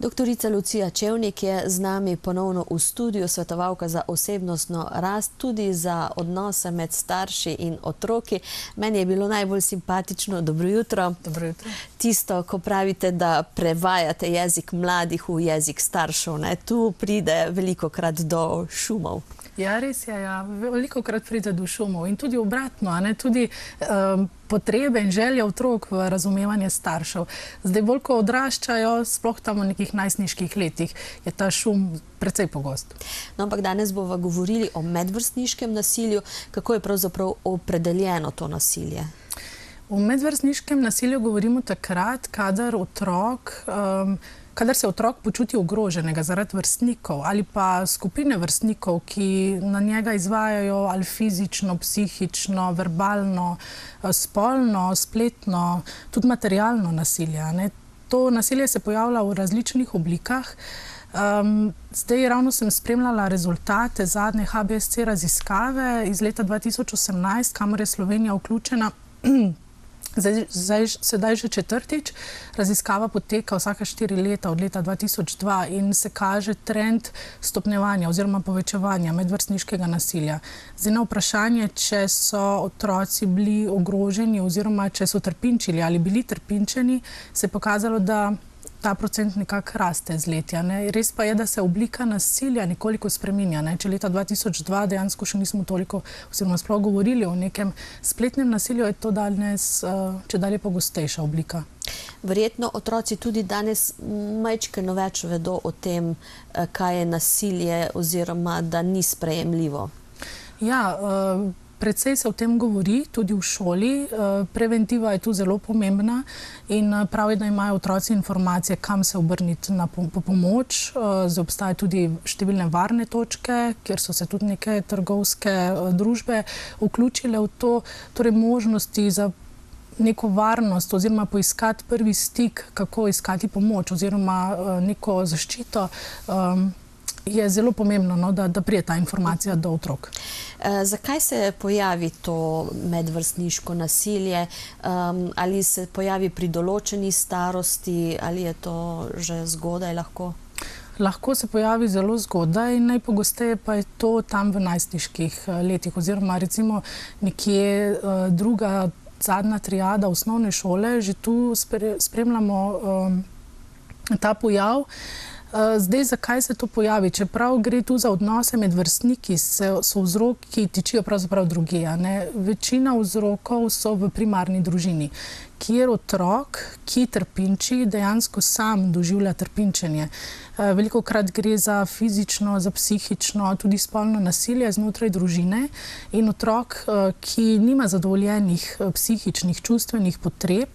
Doktorica Lucija Čevnik je z nami ponovno v studiu, svetovalka za osebnostno rast, tudi za odnose med starši in otroki. Meni je bilo najbolj simpatično, dobro jutro. Dobro jutro. Tisto, ko pravite, da prevajate jezik mladih v jezik staršev, ne? tu pride veliko krat do šumov. Ja, res je. Ja. Veliko krat pride do šumov in tudi obratno, ne? tudi um, potrebe in želje otrok v razumevanje staršev. Zdaj, bolj ko odraščajo, sploh tam v nekih najstniških letih, je ta šum precej pogost. No, ampak danes bomo govorili o medvrstniškem nasilju. Kako je pravzaprav opredeljeno to nasilje? V medvrstniškem nasilju govorimo takrat, kadar otrok. Um, kadar se otrok počuti ogroženega zaradi vrstnikov ali pa skupine vrstnikov, ki na njega izvajajo ali fizično, psihično, verbalno, eh, spolno, spletno, tudi materialno nasilje. Ne? To nasilje se pojavlja v različnih oblikah. Um, zdaj, ravno sem spremljala rezultate zadnje HBSC raziskave iz leta 2018, kamor je Slovenija vključena. Zdaj, zdaj, sedaj že četrtič raziskava poteka vsake štiri leta, od leta 2002, in se kaže trend stopnjevanja oziroma povečevanja medvrstniškega nasilja. Zdaj, na vprašanje, če so otroci bili ogroženi oziroma če so trpinčili ali bili trpinčeni, se je pokazalo, da ta procent nekako raste z letja. Ne. Res pa je, da se oblika nasilja nekoliko spreminja. Ne. Če leta 2002 dejansko še nismo toliko, oziroma sploh govorili o nekem spletnem nasilju, je to danes uh, če dalje pogostejša oblika. Verjetno otroci tudi danes majčkeno več vedo o tem, eh, kaj je nasilje oziroma da ni sprejemljivo. Ja, uh, Predvsej se o tem govori tudi v šoli. Eh, preventiva je tu zelo pomembna in eh, pravi, da imajo otroci informacije, kam se obrniti na po pomoč. Eh, zdaj obstajajo tudi številne varne točke, kjer so se tudi neke trgovske družbe vključile v to, torej možnosti za neko varnost oziroma poiskati prvi stik, kako iskati pomoč oziroma neko zaščito. Je zelo pomembno, no, da, da prije ta informacija do otrok. Eh, zakaj se pojavi to medvrstniško nasilje? Um, ali se pojavi pri določeni starosti, ali je to že zgodaj lahko? Lahko se pojavi zelo zgodaj, najpogosteje pa je to tam v najstniških eh, letih, oziroma recimo nekje uh, druga, zadnja triada osnovne šole, že tu spremljamo um, ta pojav. Eh, zdaj, zakaj se to pojavi? Čeprav gre tu za odnose med vrstniki, se, so vzroki tičijo pravzaprav druge. Večina vzrokov so v primarni družini, kjer otrok, ki trpinči, dejansko sam doživlja trpinčenje. Eh, Veliko krat gre za fizično, za psihično, tudi spolno nasilje znotraj družine in otrok, eh, ki nima zadovoljenih psihičnih, čustvenih potreb,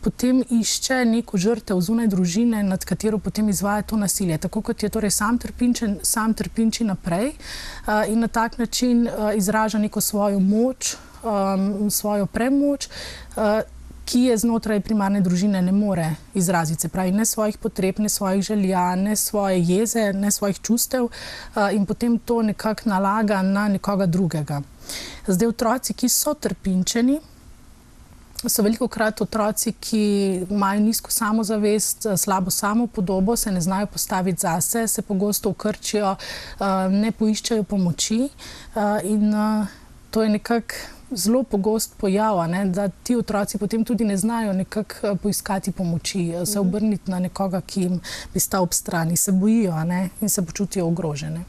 potem išče neko žrtev zunaj družine, nad katero potem izvaja to nasilje. Tako kot je torej sam trpinčen, sam trpinči naprej in na tak način izraža neko svojo moč, svojo premoč. Ki je znotraj primarne družine, ne more izraziti se pravi, ne svojih potreb, ne svojih želja, ne svoje jeze, ne svojih čustev, in potem to nekako nalaga na nekoga drugega. Zdaj, otroci, ki so trpinčeni, so veliko krat otroci, ki imajo nizko samozavest, slabo samopodobo, se ne znajo postaviti zase, se pogosto ukrčijo, ne poiščajo pomoči. In to je nekako zelo pogost pojav, ne, da ti otroci potem tudi ne znajo nekako poiskati pomoči, se mhm. obrniti na nekoga, ki jim bi stal ob strani, se bojijo ne, in se počutijo ogrožene.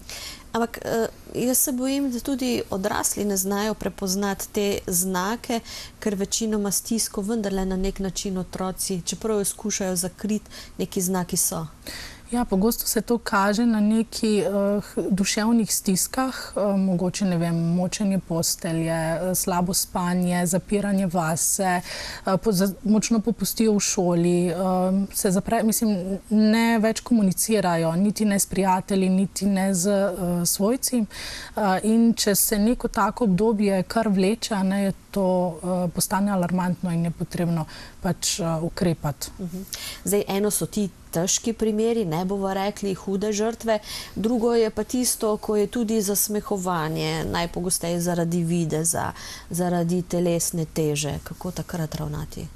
Ampak uh, jaz se bojim, da tudi odrasli ne znajo prepoznati te znake, ker večinoma stisko vendarle na nek način otroci, čeprav jo skušajo zakriti, neki znaki so. Ja, pogosto se to kaže na neki uh, duševnih stiskah, uh, mogoče ne vem, močenje postelje, uh, slabo spanje, zapiranje vase, uh, po, za, močno popustijo v šoli, uh, se zapre, mislim, ne več komunicirajo, niti ne s prijatelji, niti ne z uh, svojci. Uh, in če se neko tako obdobje kar vleče, ne, to uh, postane alarmantno in je potrebno pač uh, ukrepati. Mhm. Zdaj, eno so ti težki primeri, ne bomo rekli hude žrtve, drugo je pa tisto, ko je tudi zasmehovanje, najpogosteje zaradi videza, zaradi telesne teže. Kako takrat ravnati?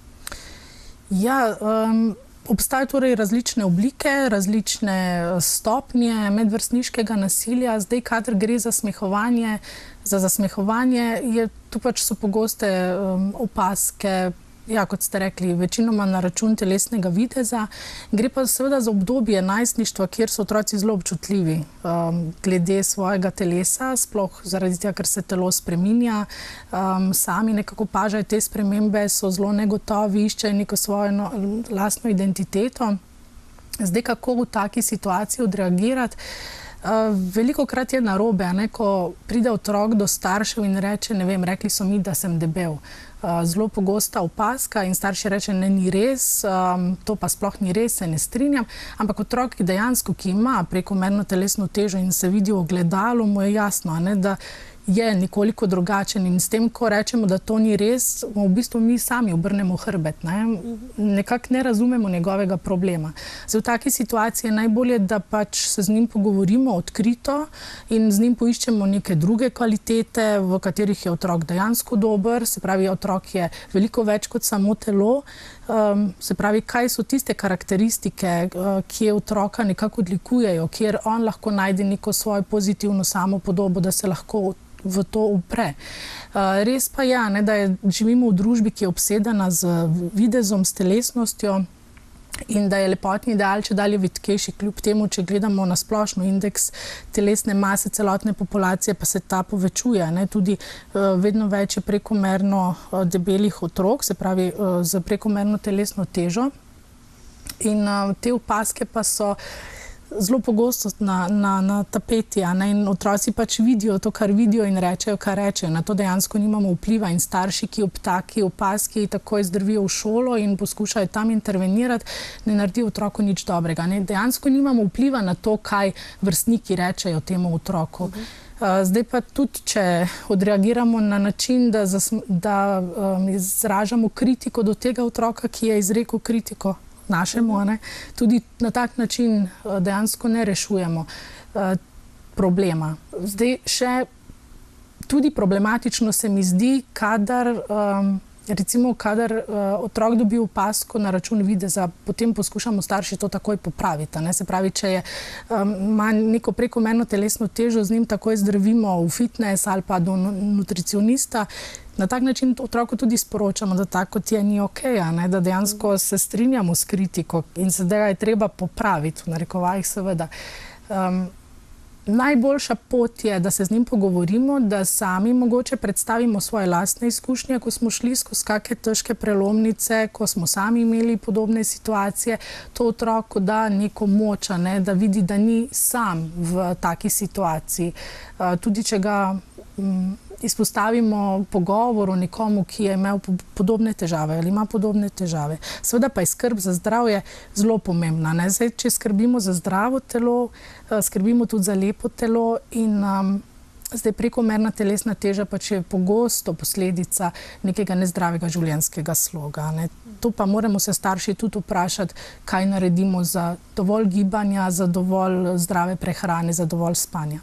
Ja, um, Obstajajo torej različne oblike, različne eh, stopnje medvrstniškega nasilja. Zdaj, kadar gre za smehovanje, za zasmehovanje, je tu pač so pogoste um, opaske, ja, kot ste rekli, večinoma na račun telesnega videza. Gre pa seveda za obdobje najstništva, kjer so otroci zelo občutljivi um, glede svojega telesa, sploh zaradi tega, ker se telo spreminja. Um, sami nekako pažajo te spremembe, so zelo negotovi, iščejo neko svojo no, lastno identiteto. Zdaj, kako v taki situaciji odreagirati? Uh, veliko krat je narobe, ne, ko pride otrok do staršev in reče: Ne vem, rekli so mi, da sem debel. Uh, zelo pogosta opaska in starši reče: Ne, ni res, um, to pa sploh ni res, se ne strinjam. Ampak otrok, ki dejansko ki ima prekomerno telesno težo in se vidi v gledalu, mu je jasno, ne, da je nekoliko drugačen in s tem, ko rečemo, da to ni res, v bistvu mi sami obrnemo hrbet. Ne? Nekako ne razumemo njegovega problema. Zdaj, v taki situaciji je najbolje, da pač se z njim pogovorimo odkrito in z njim poiščemo neke druge kvalitete, v katerih je otrok dejansko dober, se pravi, otrok je veliko več kot samo telo. Um, se pravi, kaj so tiste karakteristike, uh, ki otroka nekako odlikujejo, kjer on lahko najde neko svojo pozitivno samopodobo, da se lahko v to upre. Uh, res pa je, ja, da je, živimo v družbi, ki je obsedena z videzom, s telesnostjo. In da je lepotni ideal, če dalje vitkejši, kljub temu, če gledamo na splošno indeks telesne mase celotne populacije, pa se ta povečuje. Ne? Tudi uh, vedno več je prekomerno uh, debelih otrok, se pravi, uh, z prekomerno telesno težo. In uh, te opaske pa so zelo pogosto na, na, na tapeti. In otroci pač vidijo to, kar vidijo, in rečejo, kar rečejo. Na to dejansko nimamo vpliva. In starši, ki ob taki opaski takoj zdrvijo v šolo in poskušajo tam intervenirati, ne naredijo otroku nič dobrega. Ne? Dejansko nimamo vpliva na to, kaj vrstniki rečejo temu otroku. -huh. Zdaj pa tudi, če odreagiramo na način, da, da um, izražamo kritiko do tega otroka, ki je izrekel kritiko našemu, ne, tudi na tak način eh, dejansko ne rešujemo uh, problema. Zdaj, še tudi problematično se mi zdi, kadar. Um, Recimo, kadar uh, otrok dobi opasko na račun videza, potem poskušamo starši to takoj popraviti. Ne? Se pravi, če je, um, ima neko prekomerno telesno težo, z njim takoj zdravimo v fitness ali pa do nutricionista. Na tak način otroku tudi sporočamo, da tako je ni ok, ne? da dejansko se strinjamo s kritiko in se da je treba popraviti, v narekovajih seveda. Um, Najboljša pot je, da se z njim pogovorimo, da sami mogoče predstavimo svoje lastne izkušnje, ko smo šli skozi kakšne težke prelomnice, ko smo sami imeli podobne situacije. To otroku da neko moč, ne, da vidi, da ni sam v taki situaciji. Uh, tudi če ga um, izpostavimo pogovoru nekomu, ki je imel podobne težave ali ima podobne težave. Seveda pa je skrb za zdravje zelo pomembna. Zdaj, če skrbimo za zdravo telo, eh, skrbimo tudi za lepo telo in um, zdaj prekomerna telesna teža pač je pogosto posledica nekega nezdravega življenjskega sloga. Ne. To pa moramo se starši tudi vprašati, kaj naredimo za dovolj gibanja, za dovolj zdrave prehrane, za dovolj spanja.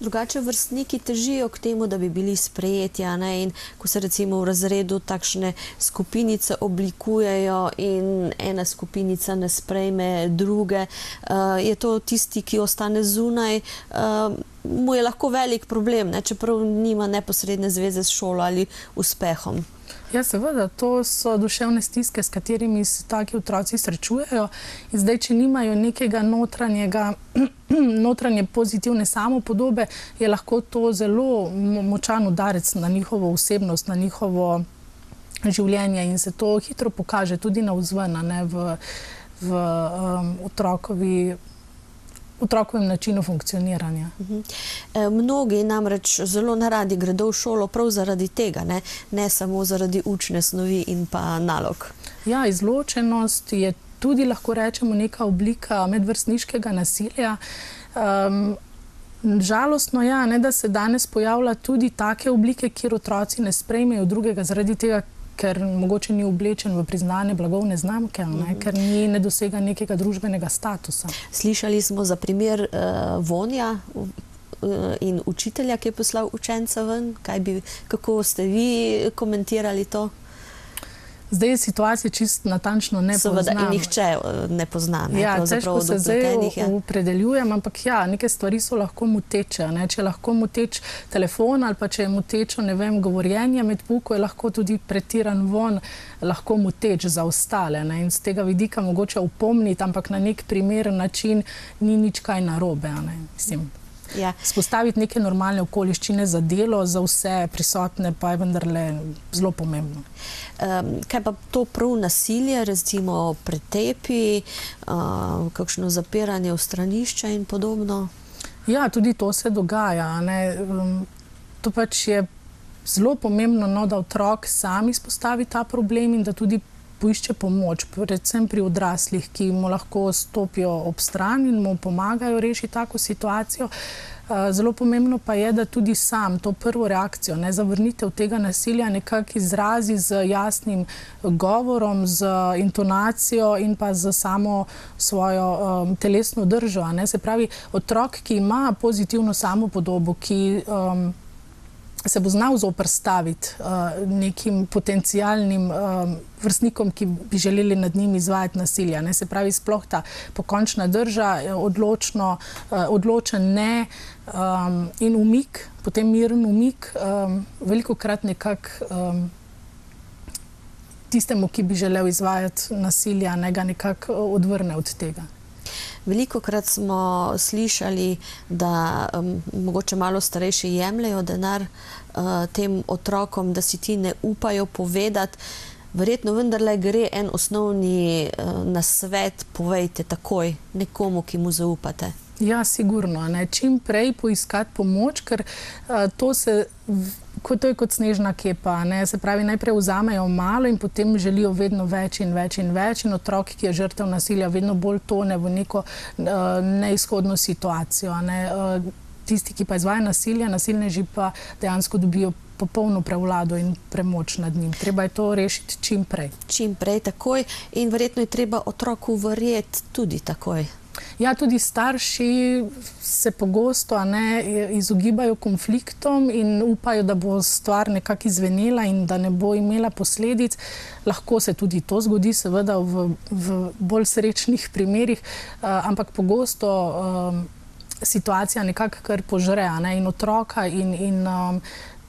Drugače vrstniki težijo k temu, da bi bili sprejeti. In ko se recimo v razredu takšne skupinice oblikujejo in ena skupinica ne sprejme druge, uh, je to tisti, ki ostane zunaj. Uh, Mu je lahko velik problem, ne, čeprav nima neposredne zveze s šolo ali uspehom. Ja, seveda, to so duševne stiske, s katerimi se taki otroci srečujejo. In zdaj, če nimajo nekega notranjega, notranje pozitivne samopodobe, je lahko to zelo močan udarec na njihovo osebnost, na njihovo življenje in se to hitro pokaže tudi na vzven, ne v, v um, otrokovi otrokovem načinu funkcioniranja. -huh. e, mnogi namreč zelo naradi gredo v šolo prav zaradi tega, ne, ne samo zaradi učne snovi in pa nalog. Ja, izločenost je tudi lahko rečemo neka oblika medvrstniškega nasilja. Um, Žalostno je, ja, da se danes pojavlja tudi take oblike, kjer otroci ne sprejmejo drugega, zaradi tega, ker mogoče ni oblečen v priznane blagovne znamke, ne, mhm. ker ni ne dosega nekega družbenega statusa. Slišali smo za primer uh, vonja. In učitelja, ki je poslal učenca ven, bi, kako ste vi komentirali to? Zdaj je situacija čist natančno ne Seveda, poznam. nihče eh, ne pozna. Ne, Ja, težko se zdaj ja. opredeljujem, ampak ja, neke stvari so lahko muteče. Ne? Če je lahko muteč telefon ali pa če je mutečo, ne vem, govorjenje med puko, je lahko tudi pretiran von, lahko muteč za ostale. Ne? In z tega vidika mogoče upomniti, ampak na nek primeren način ni nič kaj narobe. ne. Mislim, Ja. Spostaviti neke normalne okoliščine za delo, za vse prisotne, pa je vendarle zelo pomembno. Um, kaj pa to prav nasilje, recimo pretepi, uh, kakšno zapiranje v stranišča in podobno? Ja, tudi to se dogaja. ne. Um, to pač je zelo pomembno, no, da otrok sam izpostavi ta problem in da tudi poišče pomoč, predvsem pri odraslih, ki mu lahko stopijo ob stran in mu pomagajo rešiti tako situacijo. Uh, Zelo pomembno pa je, da tudi sam to prvo reakcijo, ne zavrnitev tega nasilja, nekako izrazi z jasnim govorom, z intonacijo in pa z samo svojo um, telesno držo. Ne? Se pravi, otrok, ki ima pozitivno samopodobo, ki um, se bo znal zoprstaviti uh, nekim potencijalnim um, vrstnikom, ki bi želeli nad njim izvajati nasilje. Ne? Se pravi, sploh ta pokončna drža, eh, odločno, uh, odločen ne um, in umik, potem miren umik, um, veliko krat nekako. Um, Tistemu, ki bi želel izvajati nasilje, ne ga nekako odvrne od tega. Veliko krat smo slišali, da um, mogoče malo starejši jemljajo denar uh, tem otrokom, da si ti ne upajo povedati. Verjetno vendarle gre en osnovni uh, nasvet, povejte takoj nekomu, ki mu zaupate. Ja, sigurno. Ne. Čim prej poiskati pomoč, ker uh, to se. Ko to je kot snežna kepa. Ne? Se pravi, najprej vzamejo malo in potem želijo vedno več in več in več. In otrok, ki je žrtev nasilja, vedno bolj tone v neko uh, neizhodno situacijo. Ne? Uh, tisti, ki pa izvaja nasilje, nasilneži pa dejansko dobijo popolno prevlado in premoč nad njim. Treba je to rešiti čim prej. Čim prej, takoj, in verjetno je treba otroku verjeti tudi takoj. Ja, tudi starši se pogosto ne, izogibajo konfliktom in upajo, da bo stvar nekako izvenela in da ne bo imela posledic. Lahko se tudi to zgodi, seveda v, v bolj srečnih primerih, uh, ampak pogosto. Um, Situacija nekako požre ne, in otroka, in, in, um,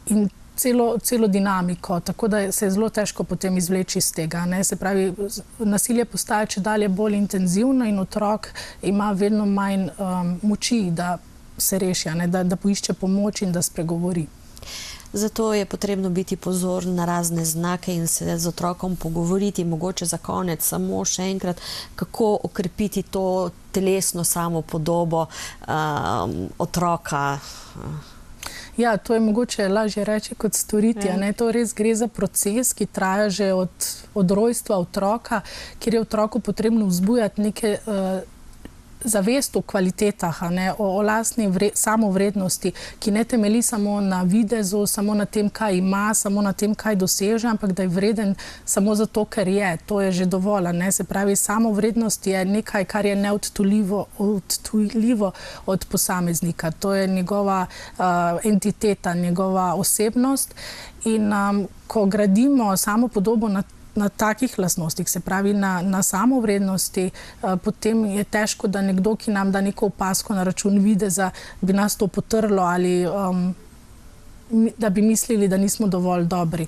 in celo, celo dinamiko, tako da se je zelo težko potem izvleči iz tega. Ne. Se pravi, nasilje postaje če dalje bolj intenzivno in otrok ima vedno manj um, moči, da se reši, ne, da, da poišče pomoč in da spregovori. Zato je potrebno biti pozoren na razne znake in se z otrokom pogovoriti. Mogoče za konec samo še enkrat, kako okrepiti to telesno samopodobo um, otroka. Ja, to je mogoče lažje reči kot storiti. Ja. To res gre za proces, ki traja že od, od rojstva otroka, kjer je otroku potrebno vzbujati neke. Uh, Zavest o kvalitetah, ne, o, o lastni vre, samovrednosti, ki ne temelji samo na videzu, samo na tem, kaj ima, samo na tem, kaj doseže, ampak da je vreden samo zato, ker je. To je že dovolj. Ne. Se pravi, samovrednost je nekaj, kar je neodtuljivo od posameznika. To je njegova uh, entiteta, njegova osebnost. In um, ko gradimo samo podobo na na takih lastnostih, se pravi na, na samovrednosti, uh, potem je težko, da nekdo, ki nam da neko opasko na račun videza, bi nas to potrlo ali um, da bi mislili, da nismo dovolj dobri.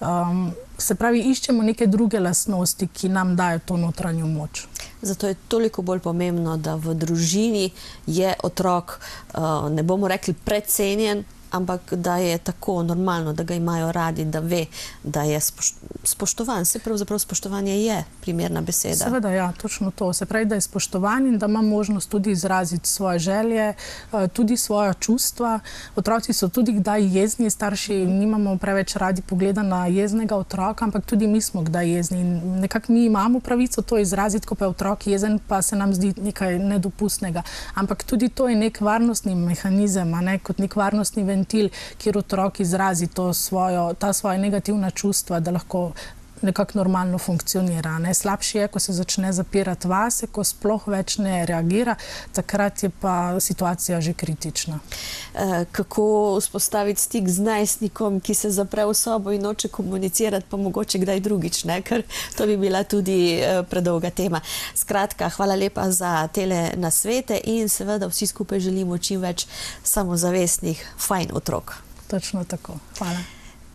Um, se pravi, iščemo neke druge lastnosti, ki nam dajo to notranjo moč. Zato je toliko bolj pomembno, da v družini je otrok, uh, ne bomo rekli, precenjen, ampak da je tako normalno, da ga imajo radi, da ve, da je spoštovan. Se pravzaprav spoštovanje je primerna beseda. Seveda, ja, točno to. Se pravi, da je spoštovan in da ima možnost tudi izraziti svoje želje, tudi svoje čustva. Otroci so tudi kdaj jezni, starši nimamo preveč radi pogleda na jeznega otroka, ampak tudi mi smo kdaj jezni. Nekako mi imamo pravico to izraziti, ko pa je otrok jezen, pa se nam zdi nekaj nedopustnega. Ampak tudi to je nek varnostni mehanizem, ne, kot nek varnostni ventil ventil, kjer otrok izrazi svojo, ta svoje negativna čustva, da lahko nekako normalno funkcionira. Ne. Slabše je, ko se začne zapirati vase, ko sploh več ne reagira, takrat je pa situacija že kritična. Eh, kako vzpostaviti stik z najstnikom, ki se zapre v sobo in noče komunicirati, pa mogoče kdaj drugič, ne? ker to bi bila tudi eh, predolga tema. Skratka, hvala lepa za tele nasvete in seveda vsi skupaj želimo čim več samozavestnih, fajn otrok. Točno tako. Hvala.